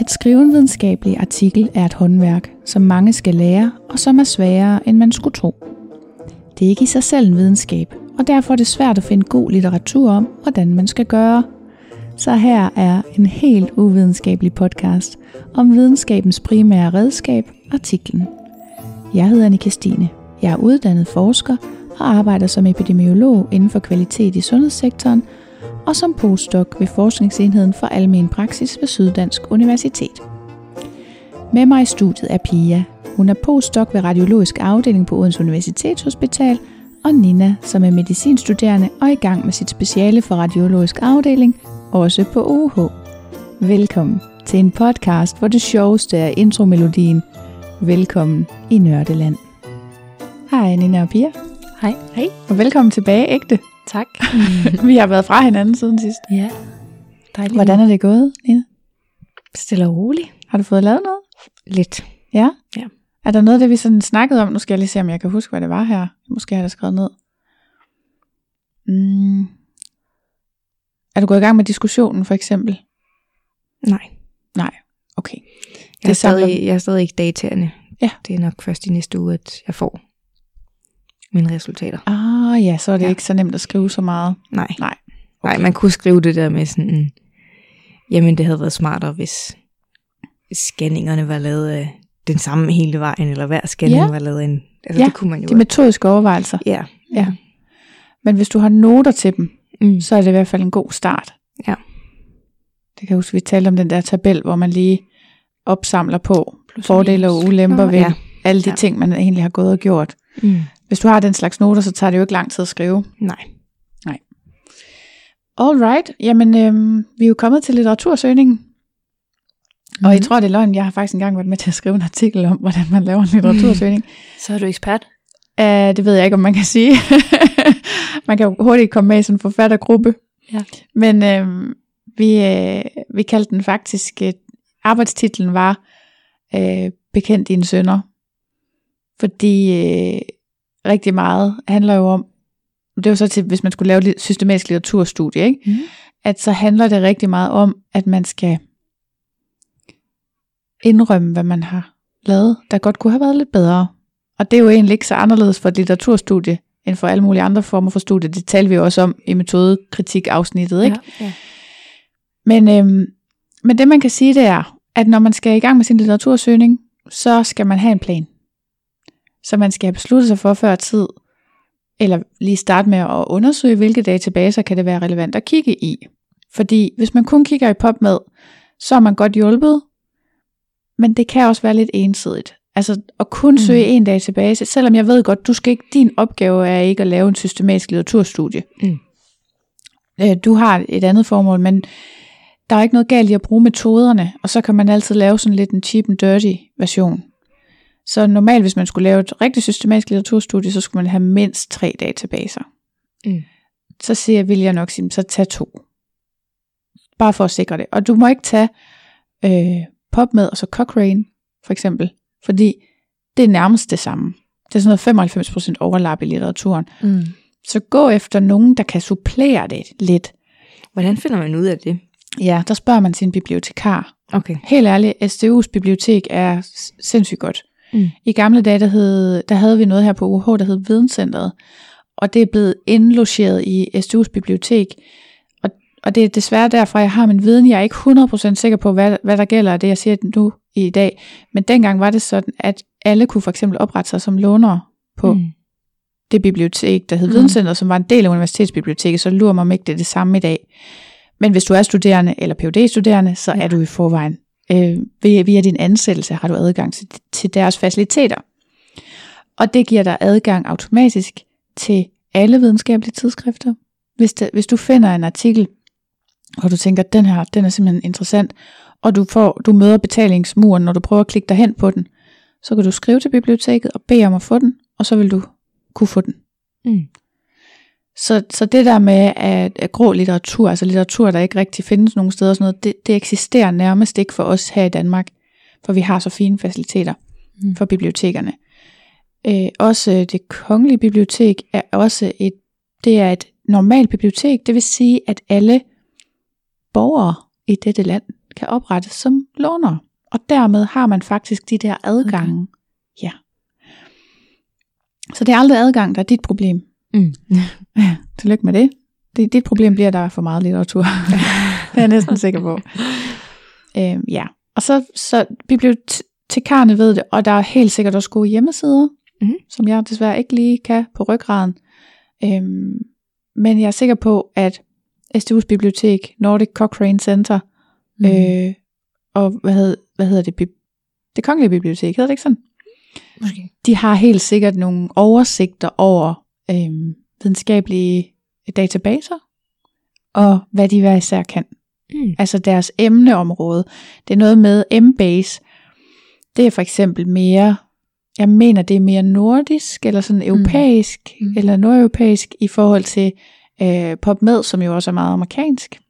At skrive en videnskabelig artikel er et håndværk, som mange skal lære, og som er sværere, end man skulle tro. Det er ikke i sig selv en videnskab, og derfor er det svært at finde god litteratur om, hvordan man skal gøre. Så her er en helt uvidenskabelig podcast om videnskabens primære redskab, artiklen. Jeg hedder Annika Stine. Jeg er uddannet forsker og arbejder som epidemiolog inden for kvalitet i sundhedssektoren og som postdoc ved Forskningsenheden for Almen Praksis ved Syddansk Universitet. Med mig i studiet er Pia. Hun er postdoc ved Radiologisk Afdeling på Odense Universitetshospital, og Nina, som er medicinstuderende og i gang med sit speciale for Radiologisk Afdeling, også på UH. Velkommen til en podcast, hvor det sjoveste er intromelodien Velkommen i Nørdeland. Hej Nina og Pia. Hej. Hej. Og velkommen tilbage, ægte. Tak. Vi har været fra hinanden siden sidst. ja. Dejligt. Hvordan er det gået, Nina? Stille og roligt. Har du fået lavet noget? Lidt. Ja? Ja. Er der noget af det, vi sådan snakkede om? Nu skal jeg lige se, om jeg kan huske, hvad det var her. Måske har jeg det skrevet ned. Mm. Er du gået i gang med diskussionen, for eksempel? Nej. Nej. Okay. Jeg er, samler stadig, jeg er stadig ikke dataerne. Ja. Det er nok først i næste uge, at jeg får mine resultater. Ah ja, så er det Ja. ikke så nemt at skrive så meget. Nej. Nej. Okay. Nej, man kunne skrive det der med sådan, jamen det havde været smartere, hvis scanningerne var lavet af den samme hele vejen, eller hver scanning Ja. var lavet en. Altså Ja, det kunne man jo. De metodiske overvejelser. Ja. Ja. Men hvis du har noter til dem, Mm. så er det i hvert fald en god start. Ja. Det kan jeg huske, vi talte om den der tabel, hvor man lige opsamler på Plus fordele og ulemper Nå, ved ja. alle de Ja. ting, man egentlig har gået og gjort. Mm. Hvis du har den slags noter, så tager det jo ikke lang tid at skrive. Nej. Alright, jamen øhm, vi er jo kommet til litteratursøgningen. Mm. Og jeg tror, det er løgn, jeg har faktisk engang været med til at skrive en artikel om, hvordan man laver en litteratursøgning. Så er du ekspert. Uh, det ved jeg ikke, om man kan sige. man kan jo hurtigt komme med i sådan en forfattergruppe. Ja. Men øhm, vi, øh, vi kaldte den faktisk, øh, arbejdstitlen var øh, Bekendt dine sønner. Fordi øh, rigtig meget handler jo om, det var så til, hvis man skulle lave et systematisk litteraturstudie, ikke? Mm. at så handler det rigtig meget om, at man skal indrømme, hvad man har lavet, der godt kunne have været lidt bedre. Og det er jo egentlig ikke så anderledes for et litteraturstudie, end for alle mulige andre former for studier. Det talte vi jo også om i metodekritik-afsnittet. Ikke? Ja. ja. Men, øhm, men det man kan sige, det er, at når man skal i gang med sin litteratursøgning, så skal man have en plan. Så man skal have besluttet sig for før tid, eller lige starte med at undersøge, hvilke databaser kan det være relevant at kigge i. Fordi hvis man kun kigger i PubMed, så er man godt hjulpet, men det kan også være lidt ensidigt. Altså at kun Mm. søge en database, selvom jeg ved godt, du skal ikke, din opgave er ikke at lave en systematisk litteraturstudie. Mm. Øh, Du har et andet formål, men der er ikke noget galt i at bruge metoderne, og så kan man altid lave sådan lidt en cheap and dirty version. Så normalt, hvis man skulle lave et rigtig systematisk litteraturstudie, så skulle man have mindst tre databaser. Mm. Så siger vil jeg nok sige, så tag to. Bare for at sikre det. Og du må ikke tage øh, PubMed og så Cochrane, for eksempel, fordi det er nærmest det samme. Det er sådan noget 95% overlap i litteraturen. Mm. Så gå efter nogen, der kan supplere det lidt. Hvordan finder man ud af det? Ja, der spørger man sin bibliotekar. Okay. Helt ærligt, SDU's bibliotek er sindssygt godt. Mm. I gamle dage, der, hed, der havde vi noget her på UH, der hed Videnscenteret, og det er blevet indlogeret i SDU's bibliotek. Og, og det er desværre derfor, jeg har min viden. Jeg er ikke 100% sikker på, hvad, hvad der gælder af det, jeg siger nu i dag. Men dengang var det sådan, at alle kunne for eksempel oprette sig som lånere på mm. Det bibliotek, der hed Mm. Som var en del af universitetsbiblioteket, så lurer mig om ikke, det er det samme i dag. Men hvis du er studerende eller phd studerende så. Ja. er du i forvejen. Øh, via, via din ansættelse har du adgang til, til deres faciliteter. Og det giver dig adgang automatisk til alle videnskabelige tidsskrifter. Hvis, det, hvis du finder en artikel, og du tænker, den her, den er simpelthen interessant, og du, får, du møder betalingsmuren, når du prøver at klikke dig hen på den, så kan du skrive til biblioteket og bede om at få den, og så vil du kunne få den. Mm. Så, så det der med at, at grå litteratur, altså litteratur, der ikke rigtig findes nogen steder, og sådan noget, det, det eksisterer nærmest ikke for os her i Danmark, for vi har så fine faciliteter Mm. for bibliotekerne. Øh, også det kongelige bibliotek er også et, det er et normalt bibliotek, det vil sige, at alle borgere i dette land kan oprettes som låner. Og dermed har man faktisk de der adgange. Okay. Ja. Så det er aldrig adgang, der er dit problem. Mm. Ja, tillykke med det. det. Dit problem bliver, at der er for meget litteratur. det er jeg næsten sikker på. Øhm, ja, og så, så bibliotekarerne ved det, og der er helt sikkert også gode hjemmesider, Mhm. som jeg desværre ikke lige kan på ryggraden. Øhm, men jeg er sikker på, at SDU's bibliotek, Nordic Cochrane Center, Mm. øh, og hvad, hed, hvad hedder det? Det kongelige bibliotek, hedder det ikke sådan? Måske. De har helt sikkert nogle oversigter over øhm, videnskabelige databaser, og hvad de hver især kan. Mm. Altså deres emneområde. Det er noget med M-base. Det er for eksempel mere, jeg mener det er mere nordisk, eller sådan europæisk, Mm. mm. eller nordeuropæisk i forhold til øh, PubMed, som jo også er meget amerikansk.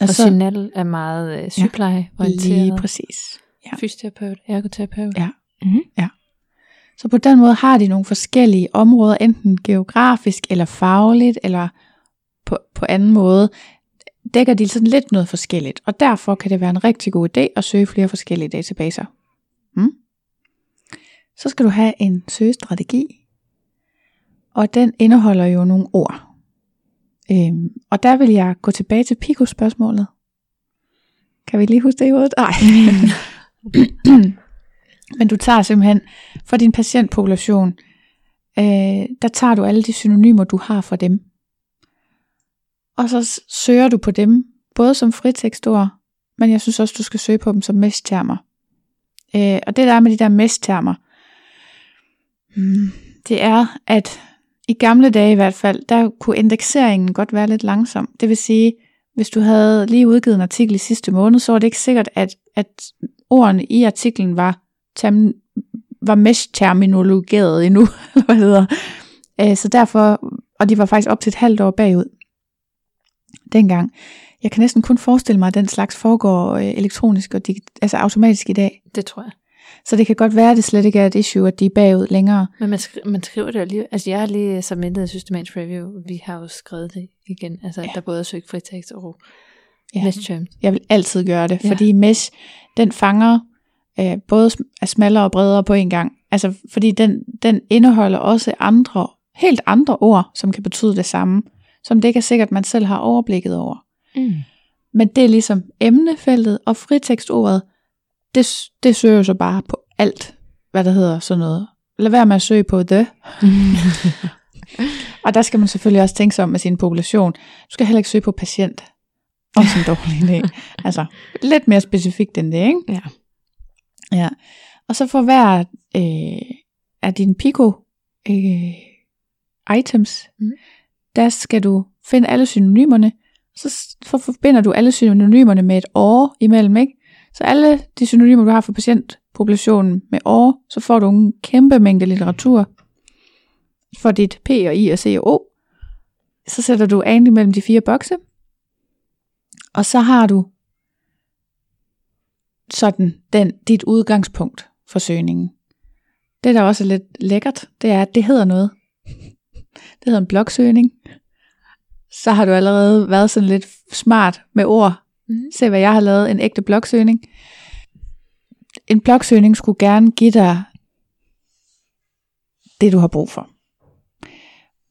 Og så Chanel er meget øh, sygeplejeorienteret. lige præcis. ja. Fysioterapeut, ergoterapeut. Ja. Mm-hmm. Så på den måde har de nogle forskellige områder, enten geografisk eller fagligt, eller på, på anden måde, dækker de sådan lidt noget forskelligt. Og derfor kan det være en rigtig god idé at søge flere forskellige databaser. Mm? Så skal du have en søgestrategi, og den indeholder jo nogle ord. Øhm, og der vil jeg gå tilbage til Pico-spørgsmålet. Kan vi lige huske det i hovedet? Nej. Men du tager simpelthen for din patientpopulation, øh, der tager du alle de synonymer, du har for dem. Og så søger du på dem, både som fritekstord, men jeg synes også, du skal søge på dem som mesttermer. Øh, og det der er med de der mesttermer, hmm, det er, at i gamle dage i hvert fald, der kunne indekseringen godt være lidt langsom. Det vil sige, hvis du havde lige udgivet en artikel i sidste måned, så var det ikke sikkert, at, at ordene i artiklen var, term, var mesh-terminologeret endnu, eller hvad hedder. Øh, Så derfor, og de var faktisk op til et halvt år bagud dengang. Jeg kan næsten kun forestille mig, at den slags foregår øh, elektronisk og digi- altså automatisk i dag. Det tror jeg. Så det kan godt være, at det slet ikke er et issue, at de er bagud længere. Men man, skri- man skriver det lige. Altså jeg har lige submittet systematisk review. Vi har jo skrevet det igen. Altså ja. Der både er søgt fritekst og Ja. ja. next term. Jeg vil altid gøre det, Ja. fordi mesh, den fanger øh, både er smallere og bredere på en gang. Altså, fordi den, den indeholder også andre, helt andre ord, som kan betyde det samme, som det ikke er sikkert, man selv har overblikket over. Mm. Men det er ligesom emnefeltet, og fritekstordet, det, det søger jo så bare på alt, hvad der hedder sådan noget. Lad være med at søge på the. Og der skal man selvfølgelig også tænke sig om med sin population. Du skal heller ikke søge på patient. Også en dårlig idé. Altså, lidt mere specifikt end det, ikke? Ja. Ja. Og så for hver øh, af dine Pico øh, items, Mm. der skal du finde alle synonymerne, så forbinder du alle synonymerne med et år imellem, ikke? Så alle de synonymer, du har for patientpopulationen med år, så får du en kæmpe mængde litteratur for dit P og I og C og O. Så sætter du an imellem de fire bokse, og så har du sådan den, dit udgangspunkt for søgningen. Det, der også er lidt lækkert, det er, at det hedder noget. Det hedder en blogsøgning. Så har du allerede været sådan lidt smart med ord. Mhm. Se, hvad jeg har lavet, en ægte blogsøgning. En blogsøgning skulle gerne give dig det, du har brug for.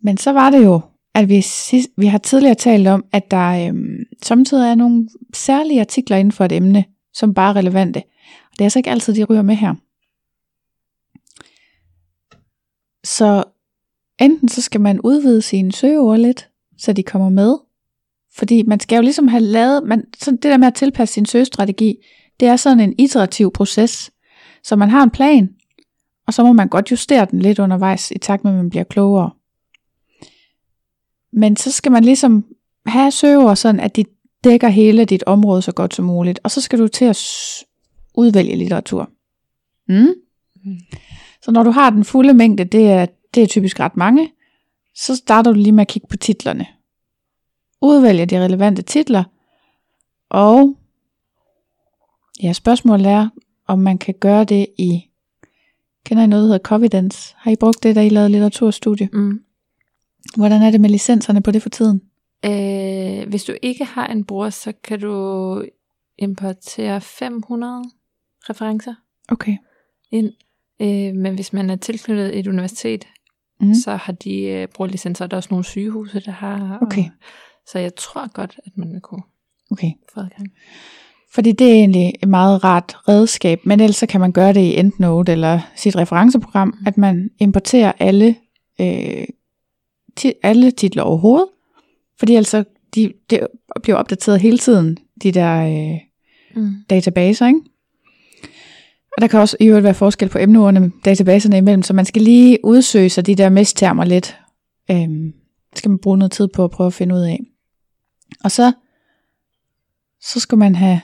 Men så var det jo, at vi, sidst, vi har tidligere talt om, at der øhm, samtidig er nogle særlige artikler inden for et emne, som bare er relevante. Og det er altså ikke altid, de ryger med her. Så enten så skal man udvide sine søgeord lidt, så de kommer med. Fordi man skal jo ligesom have lavet, man, så det der med at tilpasse sin søgestrategi, det er sådan en iterativ proces. Så man har en plan, og så må man godt justere den lidt undervejs, i takt med, at man bliver klogere. Men så skal man ligesom have søgeord sådan, at de dækker hele dit område så godt som muligt. Og så skal du til at udvælge litteratur. Mm? Mm. Så når du har den fulde mængde, det er, det er typisk ret mange, så starter du lige med at kigge på titlerne. Udvælge de relevante titler, og ja, spørgsmålet er, om man kan gøre det i, kender I noget, der hedder Covidence? Har I brugt det, da I lavede litteraturstudie? Mm. Hvordan er det med licenserne på det for tiden? Øh, hvis du ikke har en bror, så kan du importere 500 referencer Okay. ind. Øh, men hvis man er tilknyttet et universitet, Mm. mm. så har de øh, brugerlicenser. Der er også nogle sygehuse, der har. Okay. Og, så jeg tror godt, at man vil kunne Okay. få adgang. Fordi det er egentlig et meget rart redskab, men ellers så kan man gøre det i EndNote eller sit referenceprogram, at man importerer alle, øh, ti- alle titler overhovedet, fordi altså de, de bliver opdateret hele tiden, de der øh, Mm. databaser, ikke? Og der kan også i øvrigt være forskel på emneordene databaserne imellem, så man skal lige udsøge sig de der mesttermer lidt. Øhm, det skal man bruge noget tid på at prøve at finde ud af. Og så, så skal man have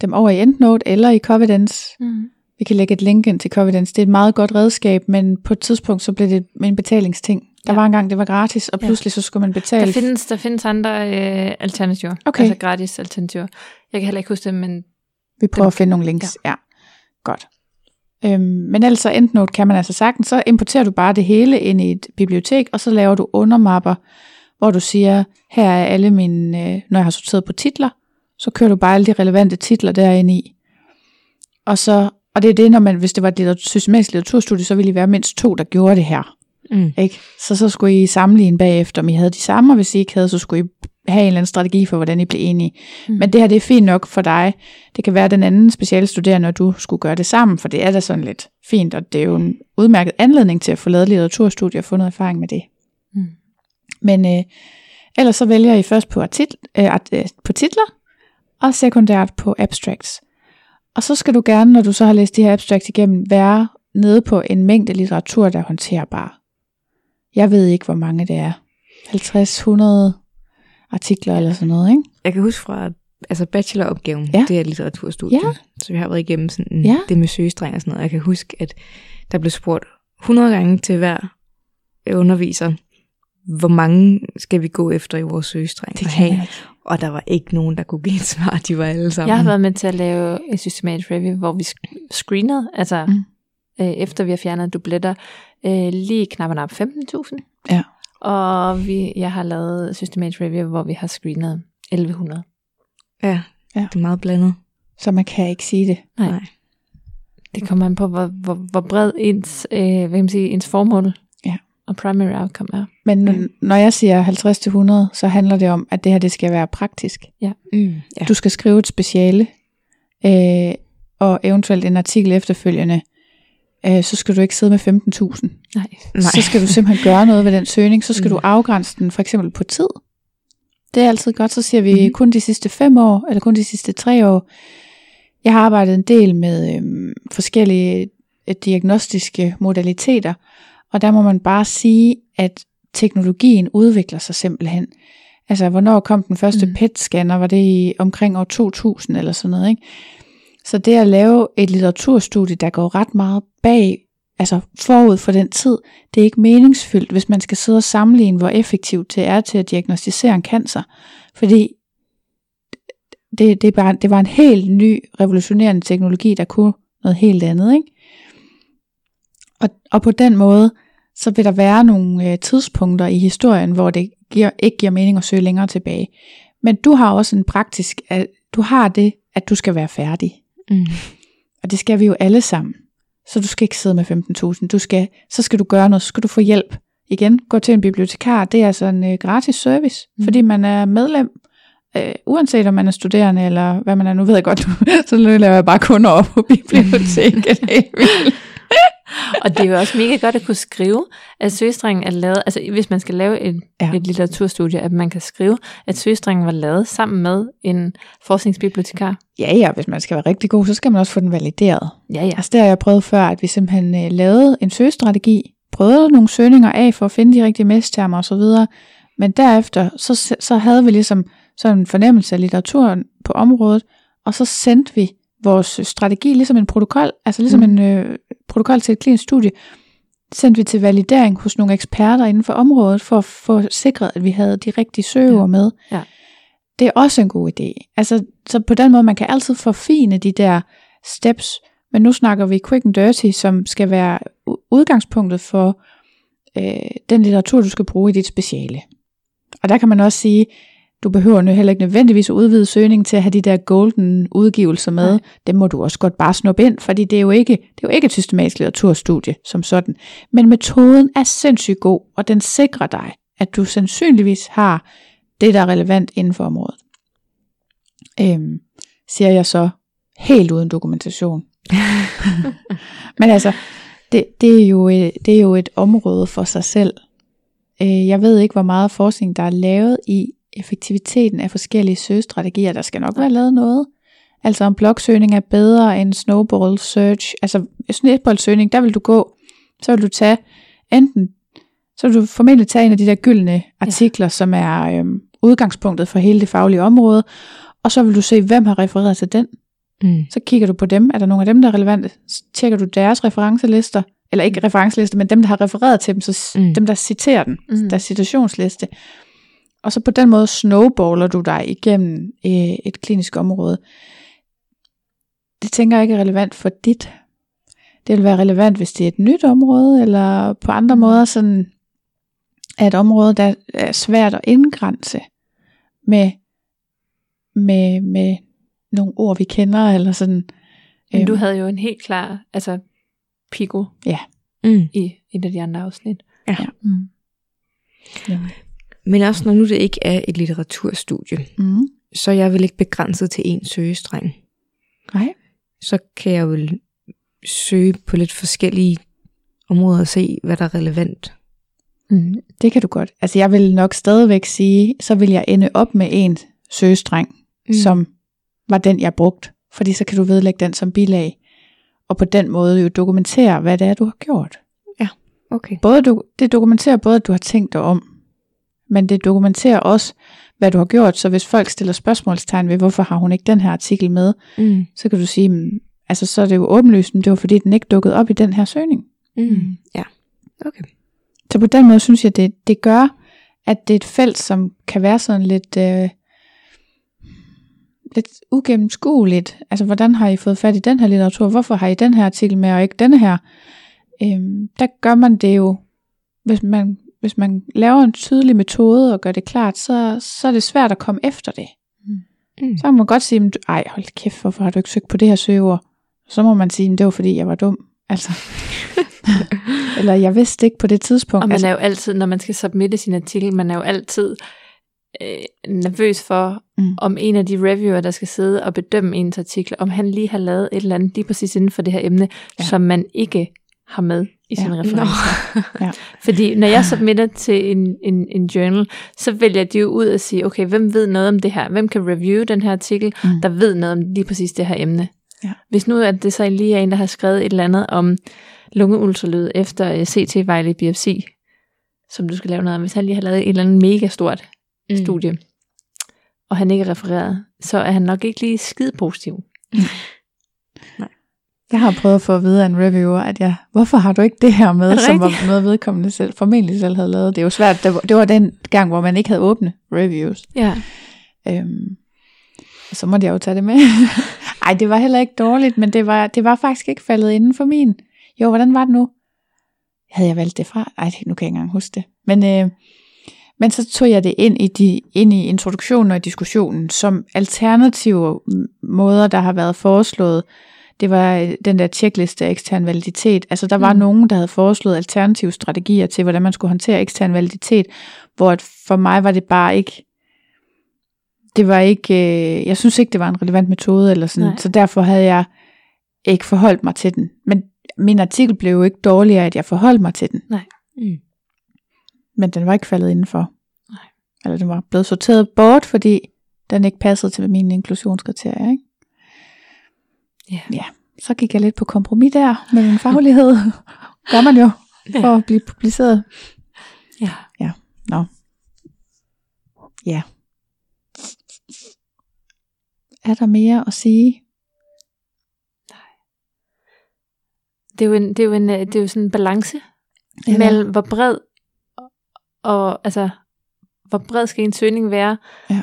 dem over i EndNote eller i Covidence. Mm. Vi kan lægge et link ind til Covidence. Det er et meget godt redskab, men på et tidspunkt så blev det en betalingsting. Der Ja. var engang, det var gratis, og Ja. pludselig så skulle man betale. Der findes, der findes andre øh, alternativer. Okay. Altså gratis alternativer. Jeg kan heller ikke huske det, men Vi prøver at finde nogle links. Ja, ja. godt. Øhm, men ellers så EndNote kan man altså sagtens, så importerer du bare det hele ind i et bibliotek, og så laver du undermapper, hvor du siger, her er alle mine, øh, når jeg har sorteret på titler, så kører du bare alle de relevante titler derinde i. Og så, og det er det, når man, hvis det var et litteratur- systematisk litteraturstudie, så ville I være mindst to, der gjorde det her. Mm. Ikke? Så så skulle I sammenligne bagefter, om I havde de samme, og hvis I ikke havde, så skulle I have en eller anden strategi for, hvordan I blev enige. Mm. Men det her, det er fint nok for dig. Det kan være den anden specialstuderende, når du skulle gøre det sammen, for det er da sådan lidt fint, og det er jo en udmærket anledning til at få lavet litteraturstudier og få noget erfaring med det. Mm. Men øh, ellers så vælger I først på, artikel, øh, øh, på titler, og sekundært på abstracts. Og så skal du gerne, når du så har læst de her abstracts igennem, være nede på en mængde litteratur, der er håndterbar. Jeg ved ikke, hvor mange det er. 50-100 artikler eller sådan noget, ikke? Jeg kan huske fra altså bacheloropgaven, Ja. det er litteraturstudiet. Ja. Så vi har været igennem sådan Ja. det med søgestreng og sådan noget. Jeg kan huske, at der blev spurgt 100 gange til hver underviser, hvor mange skal vi gå efter i vores søgestreng Det kan have? Og der var ikke nogen, der kunne give et svar. De var alle sammen. jeg har været med til at lave et systematisk review, hvor vi screenede, altså Mm. øh, efter vi har fjernet dubletter, øh, lige knap og nap 15.000. Ja. Og vi, jeg har lavet systematisk review, hvor vi har screenet 1100. Ja, Ja. det er meget blandet. Så man kan ikke sige det. Nej. Nej. Det kommer an på, hvor, hvor, hvor bred ens, øh, hvad kan man sige, ens formål. Og primary outcome er. Men Ja. ja. når jeg siger 50-100, så handler det om, at det her det skal være praktisk. Mm. Ja. Du skal skrive et speciale, øh, og eventuelt en artikel efterfølgende. Øh, så skal du ikke sidde med 15.000. Nej. Nej. Så skal du simpelthen gøre noget ved den søgning. Så skal Mm. du afgrænse den for eksempel på tid. Det er altid godt. Så siger vi Mhm. kun de sidste fem år, eller kun de sidste tre år. Jeg har arbejdet en del med øhm, forskellige øh, diagnostiske modaliteter, og der må man bare sige, at teknologien udvikler sig simpelthen. Altså, hvornår kom den første Mm. PET-scanner? Var det i omkring år 2000 eller sådan noget, ikke? Så det at lave et litteraturstudie, der går ret meget bag, altså forud for den tid, det er ikke meningsfyldt, hvis man skal sidde og sammenligne, hvor effektivt det er til at diagnostisere en cancer. Fordi det, det, bare, det var en helt ny, revolutionerende teknologi, der kunne noget helt andet. Ikke? Og, og på den måde, så vil der være nogle øh, tidspunkter i historien, hvor det giver, ikke giver mening at søge længere tilbage. Men du har også en praktisk, at du har det, at du skal være færdig. Mm. Og det skal vi jo alle sammen. Så du skal ikke sidde med 15.000. Du skal, så skal du gøre noget, så skal du få hjælp. Igen, gå til en bibliotekar. Det er altså en øh, gratis service, Mm. fordi man er medlem. Øh, uanset om man er studerende, eller hvad man er. Nu ved jeg godt, så laver jeg bare kunder op på biblioteket. Og det er jo også mega godt at kunne skrive, at søgestrengen er lavet, altså hvis man skal lave et, Ja. et litteraturstudie, at man kan skrive, at søgestrengen var lavet sammen med en forskningsbibliotekar. ja, ja, hvis man skal være rigtig god, så skal man også få den valideret. Ja, ja. Altså det har jeg prøvet før, at vi simpelthen øh, lavede en søgestrategi, prøvede nogle søgninger af for at finde de rigtige mesttermer og så videre, men derefter, så, så havde vi ligesom sådan en fornemmelse af litteraturen på området, og så sendte vi vores strategi ligesom en protokol, altså ligesom Mm. en øh, protokol til et klinisk studie, sendte vi til validering hos nogle eksperter inden for området, for at få sikret, at vi havde de rigtige søgeord Ja. med. Ja. Det er også en god idé. Altså, så på den måde, man kan altid forfine de der steps, men nu snakker vi quick and dirty, som skal være udgangspunktet for øh, den litteratur, du skal bruge i dit speciale. Og der kan man også sige, Du behøver nu heller ikke nødvendigvis at udvide søgningen til at have de der golden udgivelser med. Nej. Dem må du også godt bare snuppe ind, fordi det er jo ikke, det er jo ikke et systematisk litteraturstudie som sådan. Men metoden er sindssygt god, og den sikrer dig, at du sandsynligvis har det, der er relevant inden for området. Øhm, siger jeg så helt uden dokumentation. Men altså, det, det, er jo, et- det er jo et område for sig selv. Øh, Jeg ved ikke, hvor meget forskning, der er lavet i effektiviteten af forskellige søgestrategier. Der skal nok være lavet noget. Altså om blogsøgning er bedre end snowball search. Altså snitboldsøgning, der vil du gå, så vil du tage enten, så vil du formentlig tage en af de der gyldne artikler, ja. som er øhm, udgangspunktet for hele det faglige område, og så vil du se, hvem har refereret til den. Mm. Så kigger du på dem. Er der nogle af dem, der er relevante? Så tjekker du deres referencelister. Eller ikke referencelister, men dem, der har refereret til dem. Så Mm. mm. dem, der citerer den. Mm. Mm. Der er citationsliste. Og så på den måde snowballer du dig igennem øh, et klinisk område. Det tænker jeg ikke er relevant for dit. Det vil være relevant, hvis det er et nyt område, eller på andre måder sådan er et område, der er svært at indgrænse med, med, med nogle ord, vi kender, eller sådan. Men du Øhm, havde jo en helt klar, altså Pico Mm. i et af de andre afsnit. Ja. Mm. Men også når nu det ikke er et litteraturstudie, Mm. så er jeg vel ikke begrænset til én søgestreng. Nej. Så kan jeg vel søge på lidt forskellige områder og se, hvad der er relevant. Mm. Det kan du godt. Altså jeg vil nok stadigvæk sige, så vil jeg ende op med en søgestreng, Mm. som var den, jeg brugte. Fordi så kan du vedlægge den som bilag. Og på den måde jo dokumentere, hvad det er, du har gjort. Okay. Både du, det dokumenterer både, at du har tænkt dig om, men det dokumenterer også, hvad du har gjort. Så hvis folk stiller spørgsmålstegn ved, hvorfor har hun ikke den her artikel med, Mm. så kan du sige, "Mm, altså så er det jo åbenlyst, men det var fordi, den ikke dukkede op i den her søgning. Mm. Ja. Okay. Så på den måde synes jeg, det, det gør, at det er et felt, som kan være sådan lidt, øh, lidt ugennemskueligt. Altså, hvordan har I fået fat i den her litteratur? Hvorfor har I den her artikel med, og ikke denne her? Øhm, der gør man det jo, hvis man, hvis man laver en tydelig metode og gør det klart, så, så er det svært at komme efter det. Mm. Så kan man godt sige, "Men du- ej hold kæft, hvorfor har du ikke søgt på det her søgeord? Så må man sige, "Men det var fordi, jeg var dum. Altså. Eller jeg vidste ikke på det tidspunkt. Og man altså, er jo altid, når man skal submitte sin artikel, man er jo altid øh, nervøs for, Mm. mm. om en af de reviewer, der skal sidde og bedømme ens artikel, om han lige har lavet et eller andet lige præcis inden for det her emne, ja. som man ikke har med i Ja. sine referencer. Ja. Fordi når jeg submitter til en, en, en journal, så vælger de jo ud og sige, okay, hvem ved noget om det her? Hvem kan review den her artikel, Mm. mm. der ved noget om lige præcis det her emne? Ja. Hvis nu at det så lige er en, der har skrevet et eller andet om lungeultralyd efter øh, CT-vejlig biopsi, som du skal lave noget om, hvis han lige har lavet et eller andet mega stort Mm. mm. studie, og han ikke er refereret, så er han nok ikke lige skide positiv. Jeg har prøvet at få at vide af en reviewer, at jeg, hvorfor har du ikke det her med, som var noget vedkommende selv, formentlig selv havde lavet. Det er jo svært, det var, den gang, hvor man ikke havde åbne reviews. Ja. Øhm, og så måtte jeg jo tage det med. Ej, det var heller ikke dårligt, men det var, det var faktisk ikke faldet inden for min. Jo, hvordan var det nu? Havde jeg valgt det fra? Ej, nu kan jeg ikke engang huske det. Men, øh, men så tog jeg det ind i, de, ind i introduktionen og i diskussionen som alternative måder, der har været foreslået. Det var øh, den der checkliste af ekstern validitet. Altså der var mm. Nogen, der havde foreslået alternative strategier til, hvordan man skulle håndtere ekstern validitet, hvor for mig var det bare ikke, det var ikke, øh, jeg synes ikke, det var en relevant metode, eller sådan, Nej. så derfor havde jeg ikke forholdt mig til den. Men min artikel blev jo ikke dårligere, at jeg forholdt mig til den. Mm. Men den var ikke faldet indenfor. Nej. Eller den var blevet sorteret bort, fordi den ikke passede til mine inklusionskriterier. Ikke? Ja. ja. Så gik jeg lidt på kompromis der med min faglighed. Gør man jo for at blive publiceret. Ja. Nå. Ja. Er der mere at sige? Det er jo, en, det er jo, en, det er jo sådan en balance Ja. mellem, hvor bred og altså, hvor bred skal en søgning være, Ja.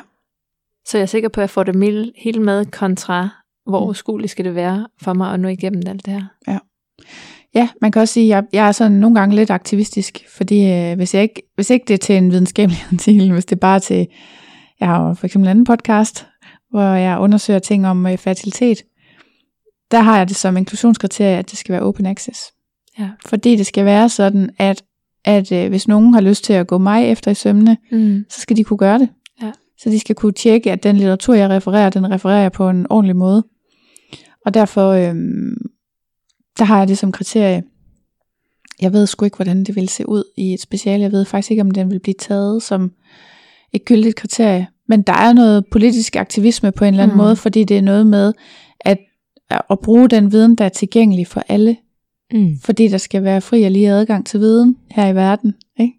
så jeg er sikker på, at jeg får det hele med kontra, hvor Mm. overskueligt skal det være for mig at nå igennem alt det her. Ja, man kan også sige, at jeg, jeg er sådan nogle gange lidt aktivistisk, fordi øh, hvis, jeg ikke, hvis ikke det er til en videnskabelig artikel, hvis det er bare til Jeg har jo for eksempel en anden podcast, hvor jeg undersøger ting om øh, fertilitet. Der har jeg det som inklusionskriterie, at det skal være open access. Ja. Fordi det skal være sådan, at, at øh, hvis nogen har lyst til at gå mig efter i sømne, Mm. så skal de kunne gøre det. Ja. Så de skal kunne tjekke, at den litteratur, jeg refererer, den refererer jeg på en ordentlig måde. Og derfor, øhm, der har jeg det som kriterie. Jeg ved sgu ikke, hvordan det vil se ud i et speciale. Jeg ved faktisk ikke, om den vil blive taget som et gyldigt kriterie. Men der er noget politisk aktivisme på en eller anden Mm. måde, fordi det er noget med at, at bruge den viden, der er tilgængelig for alle. Mm. Fordi der skal være fri og lige adgang til viden her i verden. Ikke?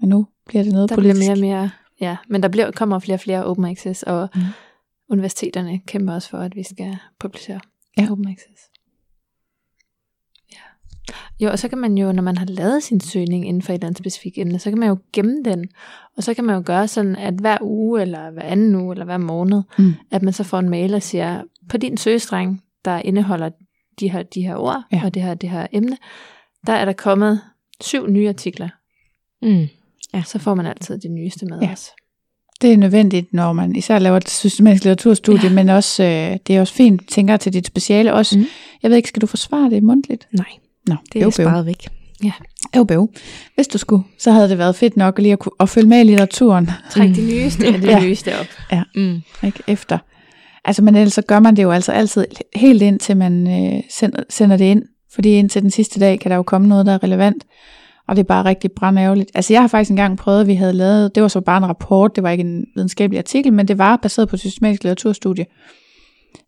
Men nu bliver det noget Der bliver politisk. mere og mere, ja, men der bliver, kommer flere og flere open access, og mm. universiteterne kæmper også for, at vi skal publicere Ja. open access. Ja. Jo, og så kan man jo, når man har lavet sin søgning inden for et eller andet specifikt emne, så kan man jo gemme den, og så kan man jo gøre sådan, at hver uge, eller hver anden uge, eller hver måned, Mm. at man så får en mail og siger, på din søgestreng, der indeholder de her, de her ord, Ja. og det her, det her emne, der er der kommet syv nye artikler. Mm. Ja. Så får man altid det nyeste med Ja. os. Det er nødvendigt, når man især laver et systematisk litteraturstudie, ja. men også, øh, det er også fint, tænker til dit speciale også. Mm. Jeg ved ikke, skal du forsvare det mundtligt? Nej, Nå, det er øv, sparet væk. øv, øv. Hvis du skulle, så havde det været fedt nok lige at, kunne, at følge med i litteraturen Træk Mm. det nyeste af det Ja. ja. nyeste op. Mm. ikke? efter. Altså, men ellers så gør man det jo altså altid helt ind, til man øh, sender, sender det ind. Fordi indtil den sidste dag kan der jo komme noget, der er relevant. Og det er bare rigtig brandærgerligt. Altså jeg har faktisk engang prøvet, at vi havde lavet, det var så bare en rapport, det var ikke en videnskabelig artikel, men det var baseret på et systematisk litteraturstudie,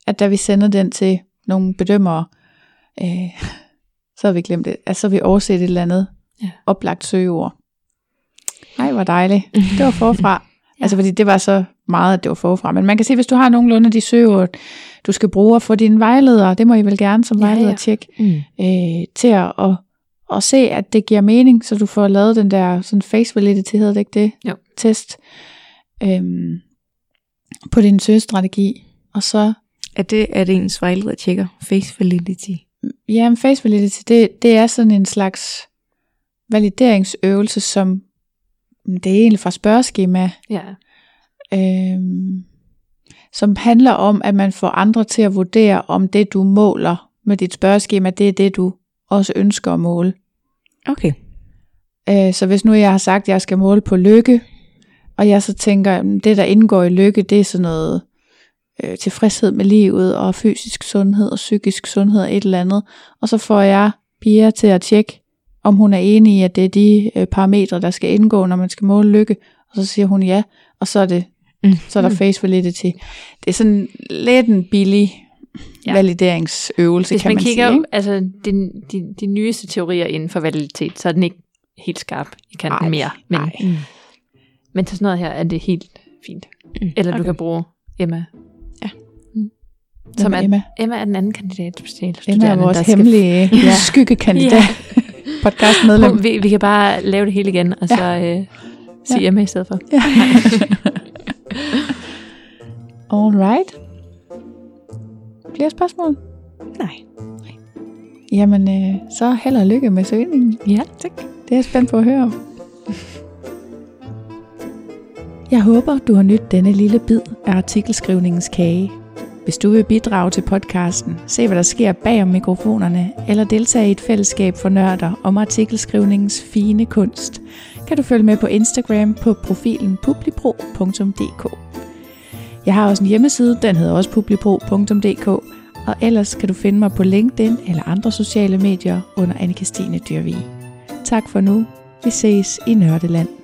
at da vi sender den til nogle bedømmere, øh, så har vi glemt det. Altså så har vi overset et eller andet Ja. oplagt søgeord. Nej, hvor dejligt. Det var forfra. ja. Altså fordi det var så meget, at det var forfra. Men man kan se, hvis du har nogenlunde de søgeord, du skal bruge for dine vejledere, det må I vel gerne som Ja, vejleder ja. tjekke, Mm. øh, til at, at se, at det giver mening, så du får lavet den der sådan face validity, hedder det ikke det? Jo. Test øhm, på din søgestrategi. Og så, Er det, at ens vejleder tjekker face validity? ja, men face validity, det, det er sådan en slags valideringsøvelse, som det er egentlig fra spørgeskema, Ja. øhm, som handler om, at man får andre til at vurdere, om det du måler med dit spørgeskema, det er det du også ønsker at måle. Okay. Øh, så hvis nu jeg har sagt, at jeg skal måle på lykke, og jeg så tænker, at det der indgår i lykke, det er sådan noget øh, tilfredshed med livet, og fysisk sundhed, og psykisk sundhed, og et eller andet. Og så får jeg Pia til at tjekke, om hun er enig i, at det er de øh, parametre, der skal indgå, når man skal måle lykke. Og så siger hun ja, og så er, det, Mm. så er der face validity. Det er sådan lidt en billig ja. Ja. valideringsøvelse, Hvis kan man, man, kigger sige. Ikke? altså de, de, de nyeste teorier inden for validitet, så er den ikke helt skarp i kanten Ej, mere. Men, ej. Mm. men til sådan noget her er det helt fint. Mm. Eller okay. du kan bruge Emma. Ja. Mm. Som er Emma? Emma er den anden kandidat Emma er vores der skal- hemmelige Ja. skyggekandidat, Ja. podcastmedlem. Hun, vi, vi kan bare lave det hele igen, og så øh, sige Ja. Emma i stedet for. Ja. All right. Flere spørgsmål? Nej. Jamen, øh, så held og lykke med søgningen. Ja. Tak. Det er jeg spændt på at høre om. Jeg håber, du har nydt denne lille bid af artikelskrivningens kage. Hvis du vil bidrage til podcasten, se hvad der sker bag om mikrofonerne, eller deltage i et fællesskab for nørder om artikelskrivningens fine kunst, kan du følge med på Instagram på profilen publipro.dk. Jeg har også en hjemmeside, den hedder også publipro.dk, og ellers kan du finde mig på LinkedIn eller andre sociale medier under anne Christine Dyrvig. Tak for nu. Vi ses i Nørdeland.